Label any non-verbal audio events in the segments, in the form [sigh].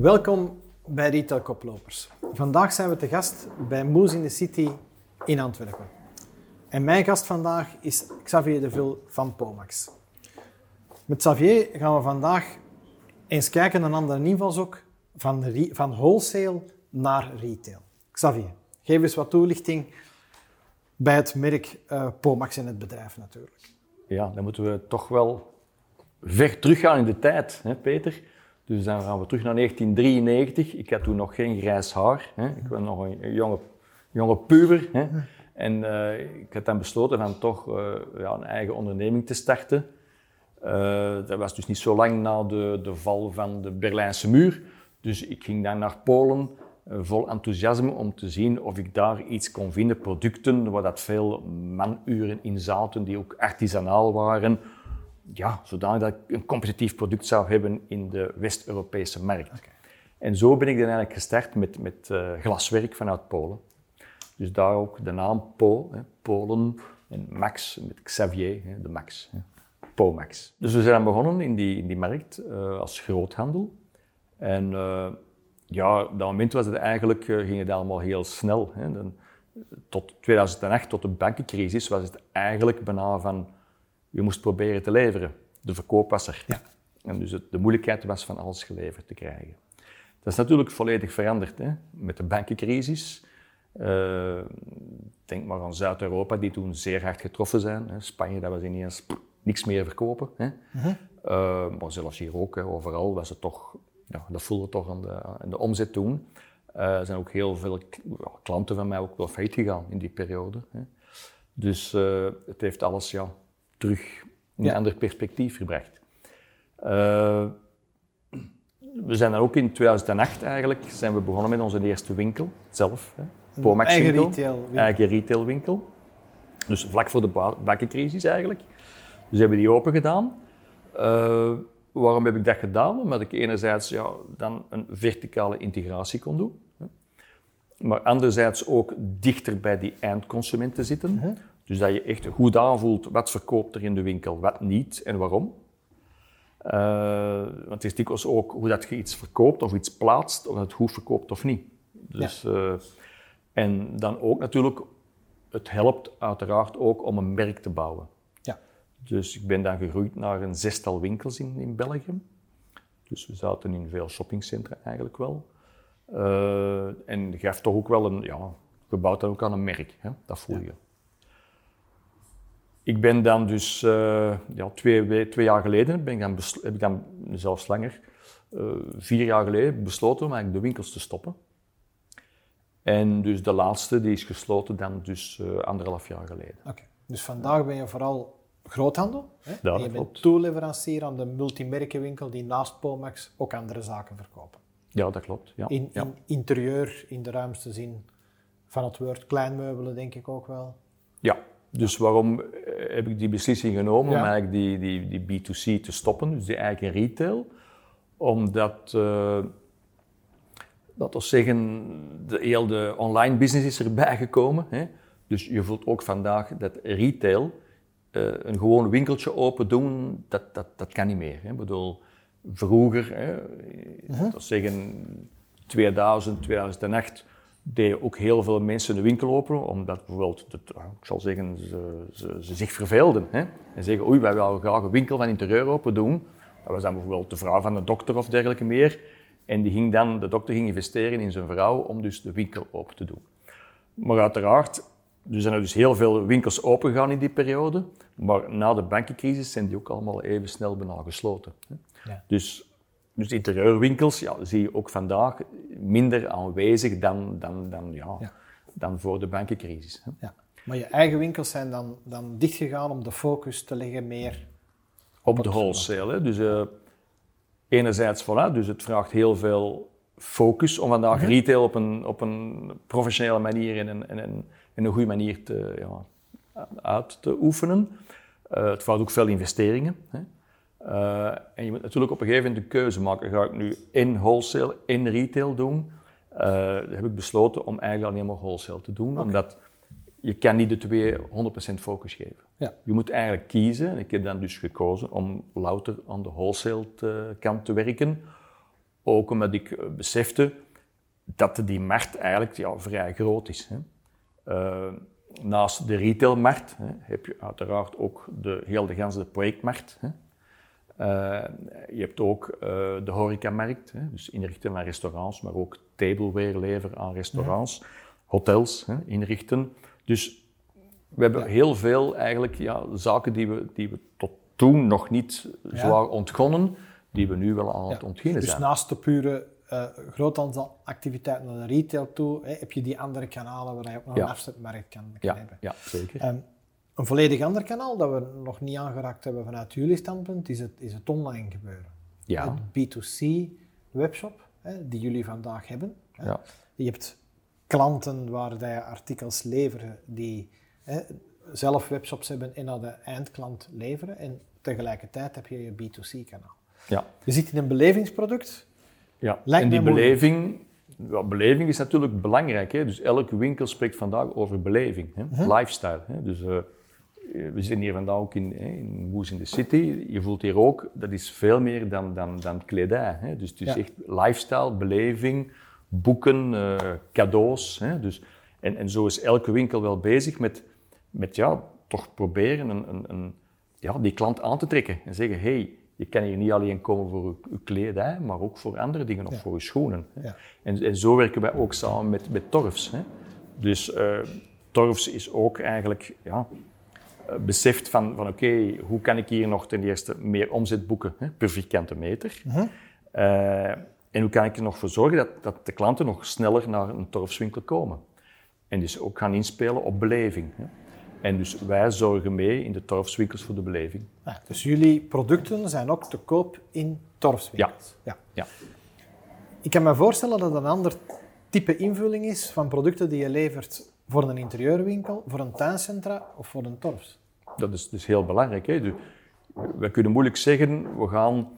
Welkom bij Retail Koplopers. Vandaag zijn we te gast bij Moes in the City in Antwerpen. En mijn gast vandaag is Xavier de Vil van Pomax. Met Xavier gaan we vandaag eens kijken naar een andere invalshoek van, van wholesale naar retail. Xavier, geef eens wat toelichting bij het merk uh, Pomax en het bedrijf natuurlijk. Ja, dan moeten we toch wel ver teruggaan in de tijd, hè, Peter. Dus dan gaan we terug naar 1993. Ik had toen nog geen grijs haar. Hè. Ik was nog een jonge, jonge puber. Hè. En uh, ik had dan besloten van toch uh, ja, een eigen onderneming te starten. Uh, dat was dus niet zo lang na de, de val van de Berlijnse muur. Dus ik ging dan naar Polen vol enthousiasme om te zien of ik daar iets kon vinden, producten waar dat veel manuren in zaten, die ook artisanaal waren, ja, zodanig dat ik een competitief product zou hebben in de West-Europese markt. En zo ben ik dan eigenlijk gestart met, met uh, glaswerk vanuit Polen. Dus daar ook de naam Po, hè, Polen, en Max met Xavier, hè, de Max. Hè, Pomax. Dus we zijn begonnen in die, in die markt uh, als groothandel. En uh, ja, op dat moment was het eigenlijk, ging het allemaal heel snel. Hè. Dan, tot 2008, tot de bankencrisis, was het eigenlijk bijna van je moest proberen te leveren. De verkoop was er. Ja. En dus het, de moeilijkheid was van alles geleverd te krijgen. Dat is natuurlijk volledig veranderd hè? met de bankencrisis. Uh, denk maar aan Zuid-Europa, die toen zeer hard getroffen zijn. Hè? Spanje, dat was ineens niks meer verkopen. Hè? Uh -huh. uh, maar zelfs hier ook, hè, overal was het toch, ja, dat voelde toch aan de, aan de omzet toen. Eh, er zijn ook heel veel klanten van mij ook wel failliet gegaan in die periode. Hè? Dus eh, het heeft alles ja, terug in een ander perspectief gebracht. Uh, we zijn dan ook in 2008 eigenlijk zijn we begonnen met onze eerste winkel, zelf. Hè. Pomax eigen retail winkel. Eigen retailwinkel. Dus vlak voor de bakkencrisis eigenlijk. Dus hebben we die open gedaan. Uh, waarom heb ik dat gedaan? Omdat ik enerzijds ja, dan een verticale integratie kon doen. Hè. Maar anderzijds ook dichter bij die eindconsumenten zitten. Dus dat je echt goed aanvoelt wat verkoopt er in de winkel, wat niet en waarom. Uh, want het is dikwijls ook hoe dat je iets verkoopt of iets plaatst, of dat het goed verkoopt of niet. Dus, ja. uh, en dan ook natuurlijk, het helpt uiteraard ook om een merk te bouwen. Ja. Dus ik ben dan gegroeid naar een zestal winkels in, in België. Dus we zaten in veel shoppingcentra eigenlijk wel. Uh, en gaf toch ook wel een, ja, gebouwd dan ook aan een merk, hè? dat voel je. Ja. Ik ben dan dus uh, ja, twee, twee, jaar geleden, ben ik dan heb ik dan zelfs langer, uh, vier jaar geleden besloten om eigenlijk de winkels te stoppen. En dus de laatste die is gesloten dan dus uh, anderhalf jaar geleden. Oké, okay. dus vandaag ben je vooral groothandel. Hè? Ja, en je bent toeleverancier aan de multimerkenwinkel die naast Pomax ook andere zaken verkopen. Ja, dat klopt. Ja. In, in interieur, in de ruimste zin van het woord, kleinmeubelen denk ik ook wel. Ja, dus waarom heb ik die beslissing genomen om eigenlijk die, die, die B2C te stoppen, dus die eigen retail? Omdat, uh, dat wil zeggen, de, heel de online business is erbij gekomen. Hè? Dus je voelt ook vandaag dat retail, uh, een gewoon winkeltje open doen, dat, dat, dat kan niet meer. Hè? Ik bedoel, vroeger, hè, uh-huh. dat wil zeggen 2000, 2008 deden ook heel veel mensen de winkel openen, omdat bijvoorbeeld, het, ik zal zeggen, ze, ze, ze zich verveelden. Hè? En zeggen, oei, wij willen graag een winkel van interieur open doen. Dat was dan bijvoorbeeld de vrouw van de dokter of dergelijke meer. En die ging dan, de dokter ging investeren in zijn vrouw om dus de winkel open te doen. Maar uiteraard, er zijn er dus heel veel winkels open gegaan in die periode. Maar na de bankencrisis zijn die ook allemaal even snel bijna gesloten. Hè? Ja. Dus dus interieurwinkels ja, zie je ook vandaag minder aanwezig dan, dan, dan, ja, ja. dan voor de bankencrisis. Hè. Ja. Maar je eigen winkels zijn dan, dan dichtgegaan om de focus te leggen meer op, op de wholesale. Hè. Dus uh, enerzijds, voilà, dus het vraagt heel veel focus om vandaag mm -hmm. retail op een, op een professionele manier en een, en een, en een goede manier te, ja, uit te oefenen. Uh, het vraagt ook veel investeringen. Hè. Uh, en je moet natuurlijk op een gegeven moment de keuze maken. Ga ik nu in wholesale, in retail doen? Uh, heb ik besloten om eigenlijk alleen maar wholesale te doen. Okay. Omdat je kan niet de twee 100% focus geven. Ja. Je moet eigenlijk kiezen. En ik heb dan dus gekozen om louter aan de wholesale te, kant te werken. ook omdat ik eh, besefte dat die markt eigenlijk ja, vrij groot is. Hè. Uh, naast de retailmarkt hè, heb je uiteraard ook de, heel de ganse projectmarkt. Hè. Uh, je hebt ook uh, de horecamarkt, hè, dus inrichten van restaurants, maar ook tableware leveren aan restaurants, ja. hotels hè, inrichten. Dus we hebben ja. heel veel eigenlijk ja, zaken die we, die we tot toen nog niet zwaar ontgonnen, die we nu wel aan het ontginnen dus zijn. Dus naast de pure uh, groot aantal activiteiten naar de retail toe, hè, heb je die andere kanalen waar je ook nog een afzetmarkt kan, kan ja. hebben. Ja, zeker. Um, een volledig ander kanaal dat we nog niet aangeraakt hebben vanuit jullie standpunt is het, is het online gebeuren. Ja. Het B2C webshop hè, die jullie vandaag hebben. Hè. Ja. Je hebt klanten waar je artikels leveren die hè, zelf webshops hebben en naar de eindklant leveren. En tegelijkertijd heb je je B2C-kanaal. Ja. Je zit in een belevingsproduct. Ja, Lijkt en die beleving, ja, beleving is natuurlijk belangrijk. Hè? Dus elke winkel spreekt vandaag over beleving, hè? Mhm. lifestyle. Hè? Dus uh, we zitten hier vandaag ook in, in Moes in the City. Je voelt hier ook, dat is veel meer dan, dan, dan kledij. Hè? Dus het is Ja. echt lifestyle, beleving, boeken, uh, cadeaus. Hè? Dus, en, en zo is elke winkel wel bezig met, met ja, toch proberen een, een, een, ja, die klant aan te trekken. En zeggen, hey, je kan hier niet alleen komen voor je kledij, maar ook voor andere dingen, of Ja. voor je schoenen. Hè. Ja. En, en zo werken wij ook samen met, met Torfs. Hè. Dus eh, Torfs is ook eigenlijk ja, eh, beseft van, van oké, hoe kan ik hier nog ten eerste meer omzet boeken hè, per vierkante meter? Mhm. Eh, en hoe kan ik er nog voor zorgen dat, dat de klanten nog sneller naar een Torfswinkel komen? En dus ook gaan inspelen op beleving. Hè. En dus wij zorgen mee in de Torfswinkels voor de beleving. Ah, dus jullie producten zijn ook te koop in torfswinkels. Ja. Ja. Ik kan me voorstellen dat het een ander type invulling is van producten die je levert voor een interieurwinkel, voor een tuincentra of voor een torfs. Dat is dus heel belangrijk. Hè? Dus, we kunnen moeilijk zeggen, we gaan,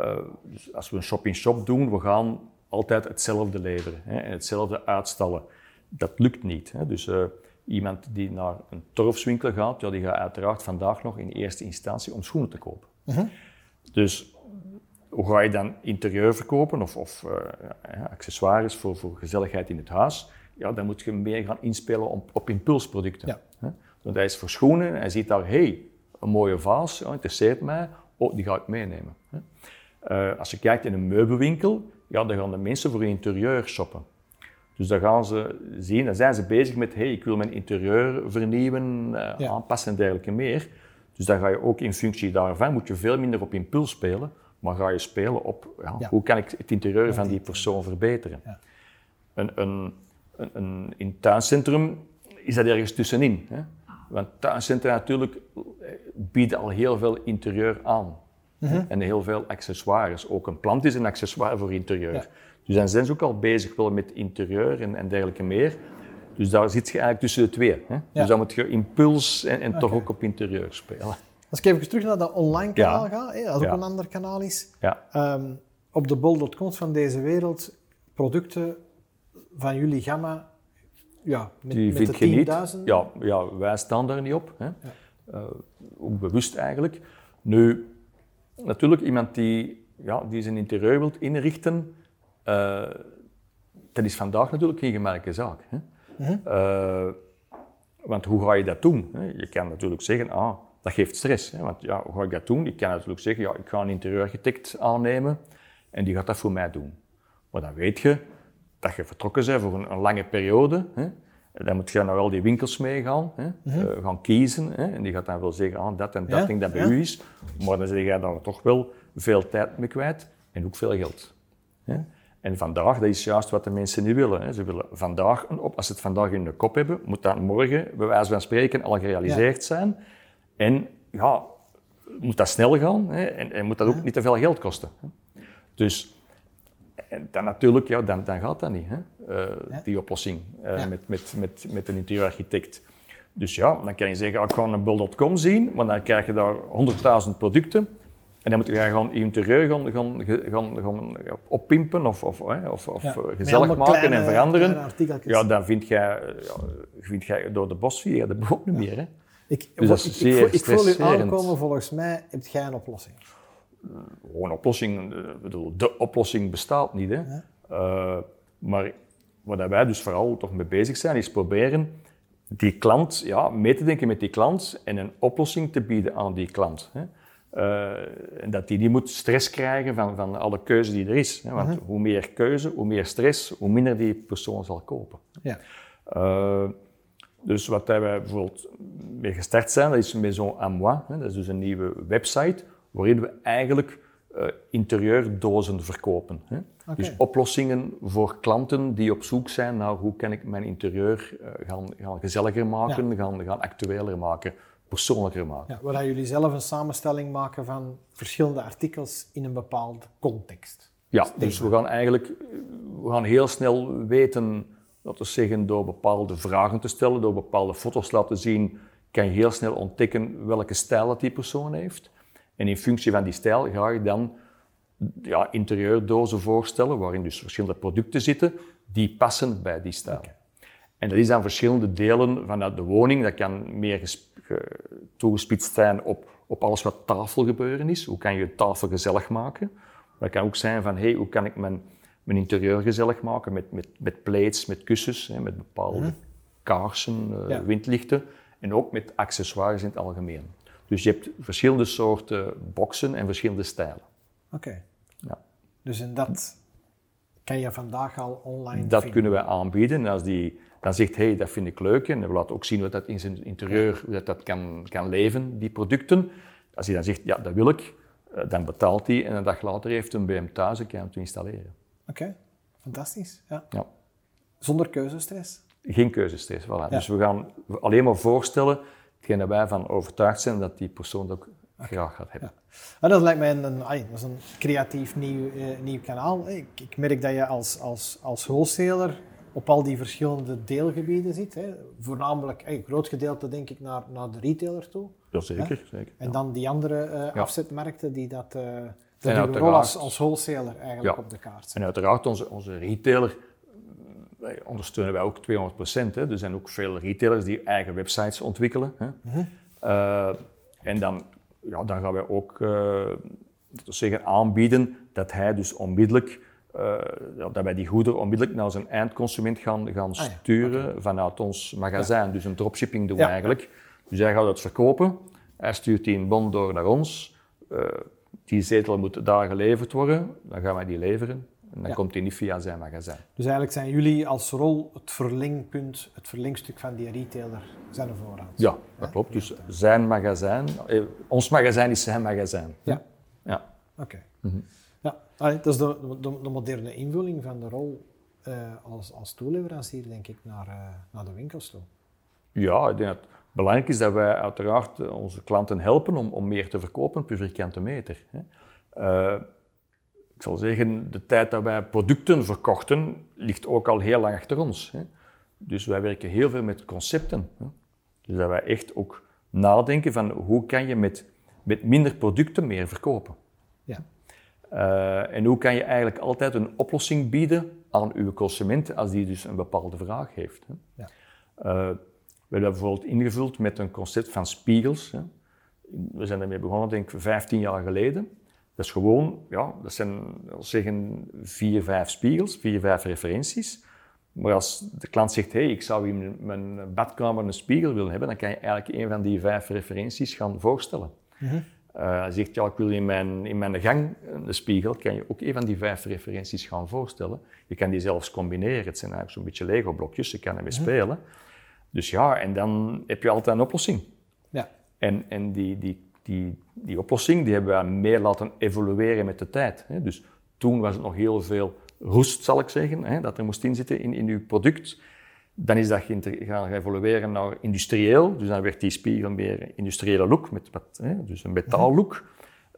uh, dus als we een shop-in-shop doen, we gaan altijd hetzelfde leveren hè? en hetzelfde uitstallen. Dat lukt niet. Hè? Dus uh, iemand die naar een torfswinkel gaat, ja, die gaat uiteraard vandaag nog in eerste instantie om schoenen te kopen. Mhm. Dus hoe ga je dan interieur verkopen of, of ja, accessoires voor, voor gezelligheid in het huis? Ja, dan moet je meer gaan inspelen op, op impulsproducten. Ja. Want hij is voor schoenen en hij ziet daar, hey, een mooie vaas, ja, interesseert mij, oh, die ga ik meenemen. Hè? Uh, als je kijkt in een meubelwinkel, ja, dan gaan de mensen voor interieur shoppen. Dus dan gaan ze zien, dan zijn ze bezig met, hey, ik wil mijn interieur vernieuwen, uh, Ja. aanpassen en dergelijke meer. Dus dan ga je ook in functie daarvan, moet je veel minder op impuls spelen, maar ga je spelen op, ja, Ja. hoe kan ik het interieur van die persoon verbeteren. Een, een, een, in het tuincentrum is dat ergens tussenin. Hè? Want tuincentra natuurlijk eh, bieden al heel veel interieur aan. Mhm. En heel veel accessoires. Ook een plant is een accessoire voor interieur. Ja. Dus dan zijn ze ook al bezig wel met interieur en, en dergelijke meer. Dus daar zit je eigenlijk tussen de twee. Hè? Dus dan moet je impuls en, en toch ook op interieur spelen. Als ik even terug naar dat online kanaal Ja. ga, hè, dat ook Ja. een ander kanaal is. Ja, Ehm, op de bol.coms van deze wereld, producten van jullie gamma, ja, met, die met vind je niet. 10.000. Ja, ja, wij staan daar niet op. Hè? Eh, ook bewust eigenlijk. Nu, natuurlijk, iemand die, ja, die zijn interieur wilt inrichten, eh, dat is vandaag natuurlijk geen gemakkelijke zaak. Hè? Mhm. Eh, want hoe ga je dat doen? Hè? Je kan natuurlijk zeggen, ah, dat geeft stress. Hè? Want ja, hoe ga ik dat doen? Ik kan natuurlijk zeggen, ja, ik ga een interieurarchitect aannemen en die gaat dat voor mij doen. Maar dan weet je dat je vertrokken bent voor een, een lange periode. Hè? Dan moet je naar al die winkels meegaan, hè? Eh, gaan kiezen. Hè? En die gaat dan wel zeggen, ah, dat en dat Ja, ding dat bij ja. u is. Maar dan zeg je daar toch wel veel tijd mee kwijt en ook veel geld. Hè? En vandaag, dat is juist wat de mensen niet willen. Hè. Ze willen vandaag een op. Als ze het vandaag in de kop hebben, moet dat morgen, bij wijze van spreken, al gerealiseerd zijn. En ja, moet dat snel gaan hè. En, en moet dat ook niet te veel geld kosten. Hè. Dus en dan natuurlijk, ja, dan, dan gaat dat niet, hè. Eh, Ja. die oplossing eh, Ja. met, met, met, met een interieurarchitect. Dus ja, dan kan je zeggen, ah, ik ga naar bol.com zien, maar dan krijg je daar 100.000 producten. En dan moet je gewoon je interieur gaan, gaan, gaan, gaan oppimpen of, of, hè, of, of Ja. eh, gezellig maken kleine- en veranderen. Ja, dan vind jij, vind jij door de bosvier, dat ook niet meer. Hè? Ik, Dus dat is ik, ik, zeer voel- ik voel u aankomen, volgens mij heb jij een oplossing. Gewoon oplossing, eh, ik bedoel, de oplossing bestaat niet. Hè. Eh, maar waar wij dus vooral toch mee bezig zijn, is proberen die klant ja, mee te denken met die klant en een oplossing te bieden aan die klant. Hè. Uh, en dat die niet moet stress krijgen van, van alle keuze die er is. Hè. Want hoe meer keuze, hoe meer stress, hoe minder die persoon zal kopen. Ja. Dus wat wij bijvoorbeeld mee gestart zijn, dat is Maison à moi. Hè. Dat is dus een nieuwe website waarin we eigenlijk uh, interieurdozen verkopen. Hè. Dus oplossingen voor klanten die op zoek zijn naar hoe kan ik mijn interieur uh, gaan, gaan gezelliger maken, gaan, gaan actueler maken, persoonlijker maken. Ja, waar jullie zelf een samenstelling maken van verschillende artikels in een bepaalde context. Ja, dus we gaan eigenlijk we gaan heel snel weten, laten we zeggen, door bepaalde vragen te stellen, door bepaalde foto's laten zien, kan je heel snel ontdekken welke stijl dat die persoon heeft. En in functie van die stijl ga je dan ja, interieurdozen voorstellen, waarin dus verschillende producten zitten die passen bij die stijl. En dat is dan verschillende delen vanuit de woning. Dat kan meer toegespitst zijn op, op alles wat tafelgebeuren is. Hoe kan je tafel gezellig maken? Maar dat kan ook zijn van, hey, hoe kan ik mijn, mijn interieur gezellig maken met, met, met plates, met kussens, hè, met bepaalde mhm. kaarsen, uh, windlichten. En ook met accessoires in het algemeen. Dus je hebt verschillende soorten boxen en verschillende stijlen. Oké. Ja. Dus in dat kan je vandaag al online Dat kunnen wij aanbieden. En als die dan zegt, hé, hey, dat vind ik leuk. En we laten ook zien wat dat in zijn interieur hoe dat, dat kan, kan leven, die producten. Als hij dan zegt, ja, dat wil ik, eh, dan betaalt hij en een dag later heeft een BM thuis en kan hem installeren. Oké, fantastisch. Ja. ja. Zonder keuzestress? Geen keuzestress, voilà. Dus we gaan alleen maar voorstellen hetgeen wij van overtuigd zijn dat die persoon ook graag gaat hebben. Ja. dat lijkt mij een, een, dat is een creatief nieuw, uh, nieuw kanaal. Ik, ik, merk dat je als, als, als wholesaler op al die verschillende deelgebieden zit. Hè. Voornamelijk, een groot gedeelte denk ik naar, naar de retailer toe. Jazeker. zeker, en dan die andere uh, afzetmarkten die dat... Uh, dat rol als, als wholesaler eigenlijk op de kaart zetten. En uiteraard, onze, onze retailer ondersteunen wij ook 200 procent. Er zijn ook veel retailers die eigen websites ontwikkelen. Hè. Mhm. Uh, en dan, ja, dan gaan wij ook uh, zeggen, aanbieden dat hij dus onmiddellijk, uh, dat wij die goederen onmiddellijk naar zijn eindconsument gaan, gaan ah, sturen vanuit ons magazijn. Dus een dropshipping doen we eigenlijk. Dus hij gaat het verkopen, hij stuurt die een bon door naar ons. die zetel moet daar geleverd worden, dan gaan wij die leveren. En dan komt hij niet via zijn magazijn. Dus eigenlijk zijn jullie als rol het verlengpunt, het verlengstuk van die retailer, zijn voorraad. Ja, dat klopt. Dus zijn magazijn, eh, ons magazijn is zijn magazijn. Ja. Ja. Oké. Mhm. Ja, dat is de, de, de, moderne invulling van de rol uh, als, als toeleverancier, denk ik, naar, uh, naar de winkels toe. Ja, ik denk dat het belangrijk is dat wij uiteraard onze klanten helpen om, om meer te verkopen per vierkante meter. Hè. Uh, ik zal zeggen, de tijd dat wij producten verkochten, ligt ook al heel lang achter ons. Hè. Dus wij werken heel veel met concepten. Hè. Dus dat wij echt ook nadenken van hoe kan je met, met minder producten meer verkopen. Ja. Uh, en hoe kan je eigenlijk altijd een oplossing bieden aan uw consument als die dus een bepaalde vraag heeft. Hè. Ja. Uh, we hebben bijvoorbeeld ingevuld met een concept van spiegels. Hè. We zijn daarmee begonnen, denk ik, 15 jaar geleden. Dat is gewoon, ja, dat zijn, zeggen, vier, vijf spiegels, vier, vijf referenties. Maar als de klant zegt, hey, ik zou in mijn badkamer een spiegel willen hebben, dan kan je eigenlijk een van die vijf referenties gaan voorstellen. Mm -hmm. uh, hij zegt, ja, ik wil in mijn, in mijn gang een spiegel, kan je ook een van die vijf referenties gaan voorstellen. Je kan die zelfs combineren. Het zijn eigenlijk zo'n beetje Lego-blokjes, je kan ermee mm spelen. Dus ja, en dan heb je altijd een oplossing. Ja. En, en die, die die, die oplossing die hebben we meer laten evolueren met de tijd. Hè. Dus toen was het nog heel veel roest, zal ik zeggen, hè, dat er moest inzitten in, in uw product. Dan is dat gaan evolueren naar industrieel. Dus dan werd die spiegel meer industriële look, met hè, dus een metaallook.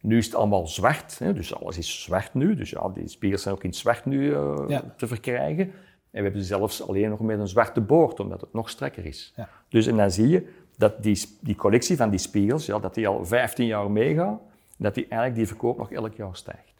Nu is het allemaal zwart, hè, dus alles is zwart nu. Dus ja, die spiegels zijn ook in zwart nu uh, te verkrijgen. En we hebben zelfs alleen nog met een zwarte boord, omdat het nog strakker is. Ja. Dus en dan zie je, dat die, die collectie van die spiegels, ja, dat die al 15 jaar meegaat, dat die eigenlijk die verkoop nog elk jaar stijgt.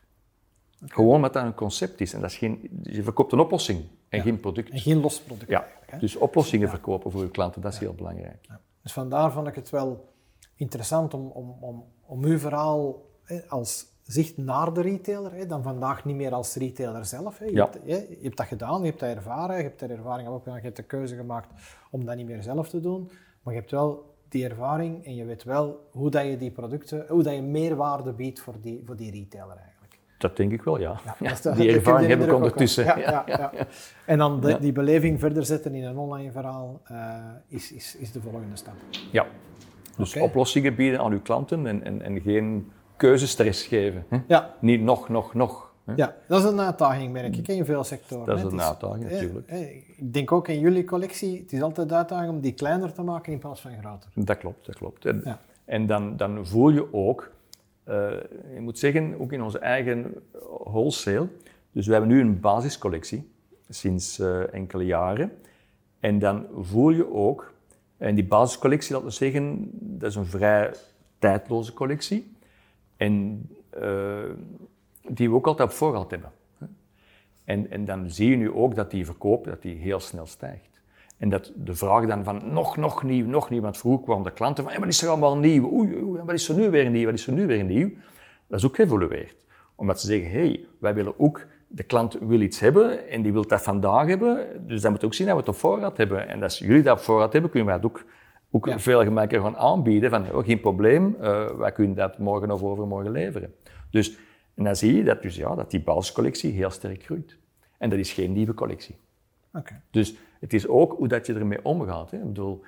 Gewoon omdat dat een concept is. En dat is geen, je verkoopt een oplossing en geen product. En geen los product. Ja, dus oplossingen verkopen voor je klanten, dat is heel belangrijk. Dus vandaar vond ik het wel interessant om, om, om, om uw verhaal als zicht naar de retailer, hè, dan vandaag niet meer als retailer zelf. Hè. Je, Ja. hebt, hè, je hebt dat gedaan, je hebt dat ervaren, je hebt er ervaring op, je hebt de keuze gemaakt om dat niet meer zelf te doen. Maar je hebt wel die ervaring en je weet wel hoe dat je die producten, hoe dat je meerwaarde biedt voor die, voor die retailer eigenlijk. Dat denk ik wel, ja. Ja, Ja, dat is de- die [laughs] ervaring heb ik ondertussen. [laughs] Ja, ja, ja. En dan de- die beleving verder zetten in een online verhaal eh, is, is, is de volgende stap. Ja. Dus oplossingen bieden aan uw klanten en, en, en geen keuzestress geven. Hè? Ja, Niet nog, nog, nog. Hè? ja, dat is een uitdaging, merk ik, in veel sectoren. Dat is een uitdaging, natuurlijk. eh, Ik denk ook in jullie collectie, het is altijd de uitdaging om die kleiner te maken in plaats van groter. Dat klopt, dat klopt. En, Ja. en dan, dan voel je ook, eh, je moet zeggen, ook in onze eigen wholesale. Dus we hebben nu een basiscollectie sinds eh, enkele jaren. En dan voel je ook, en die basiscollectie, laten we zeggen, dat is een vrij tijdloze collectie. En eh, die we ook altijd op voorraad hebben. En, en dan zie je nu ook dat die verkoop dat die heel snel stijgt. En dat de vraag dan van nog, nog nieuw, nog nieuw. Want vroeger kwamen de klanten van, ja, wat is er allemaal nieuw? Oei, oei, wat is er nu weer nieuw? Wat is er nu weer nieuw? Dat is ook geëvolueerd. Omdat ze zeggen, hé, hey, wij willen ook, de klant wil iets hebben en die wil dat vandaag hebben. Dus dat moet ook zien dat we het op voorraad hebben. En als jullie dat op voorraad hebben, kunnen wij dat ook, ook Ja. veel gemakkelijker gaan aanbieden. Van, oh, geen probleem, eh, wij kunnen dat morgen of overmorgen leveren. Dus, en dan zie je dat, dus, ja, dat die basiscollectie heel sterk groeit. En dat is geen nieuwe collectie. Oké. Dus het is ook hoe dat je ermee omgaat. Hè. Ik bedoel,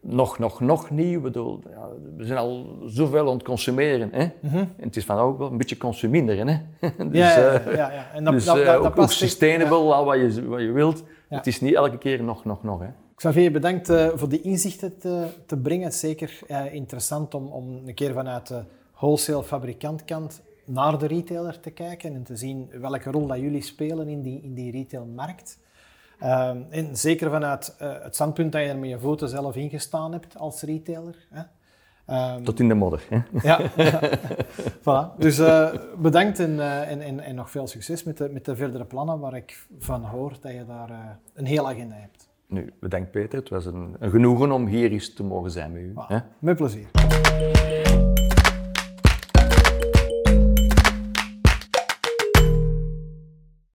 nog, nog, nog nieuw. Ik bedoel, ja, we zijn al zoveel aan het consumeren. Hè. En het is van ook wel een beetje consumeren. Hè. [laughs] dus, Mhm. Ja, ja, eh, ja, ja. En dat, dus dat, eh, dat, ook, sustainable, al wat je, wat je wilt. Het is niet elke keer nog, nog, nog. Hè. Xavier, bedankt eh, voor die inzichten te, te brengen. Zeker interessant om, om een keer vanuit de wholesale fabrikantkant naar de retailer te kijken en te zien welke rol dat jullie spelen in die, in die retailmarkt. Ehm, en zeker vanuit eh, het standpunt dat je er met je voeten zelf ingestaan hebt als retailer. Hè. Ehm, Tot in de modder. Hè. ja, ja. [laughs] voilà. Dus eh, bedankt en, eh, en, en, en nog veel succes met de, met de verdere plannen waar ik van hoor dat je daar een hele agenda hebt. Nu, bedankt Peter. Het was een, een genoegen om hier eens te mogen zijn met u. Voilà. Hè. Met plezier.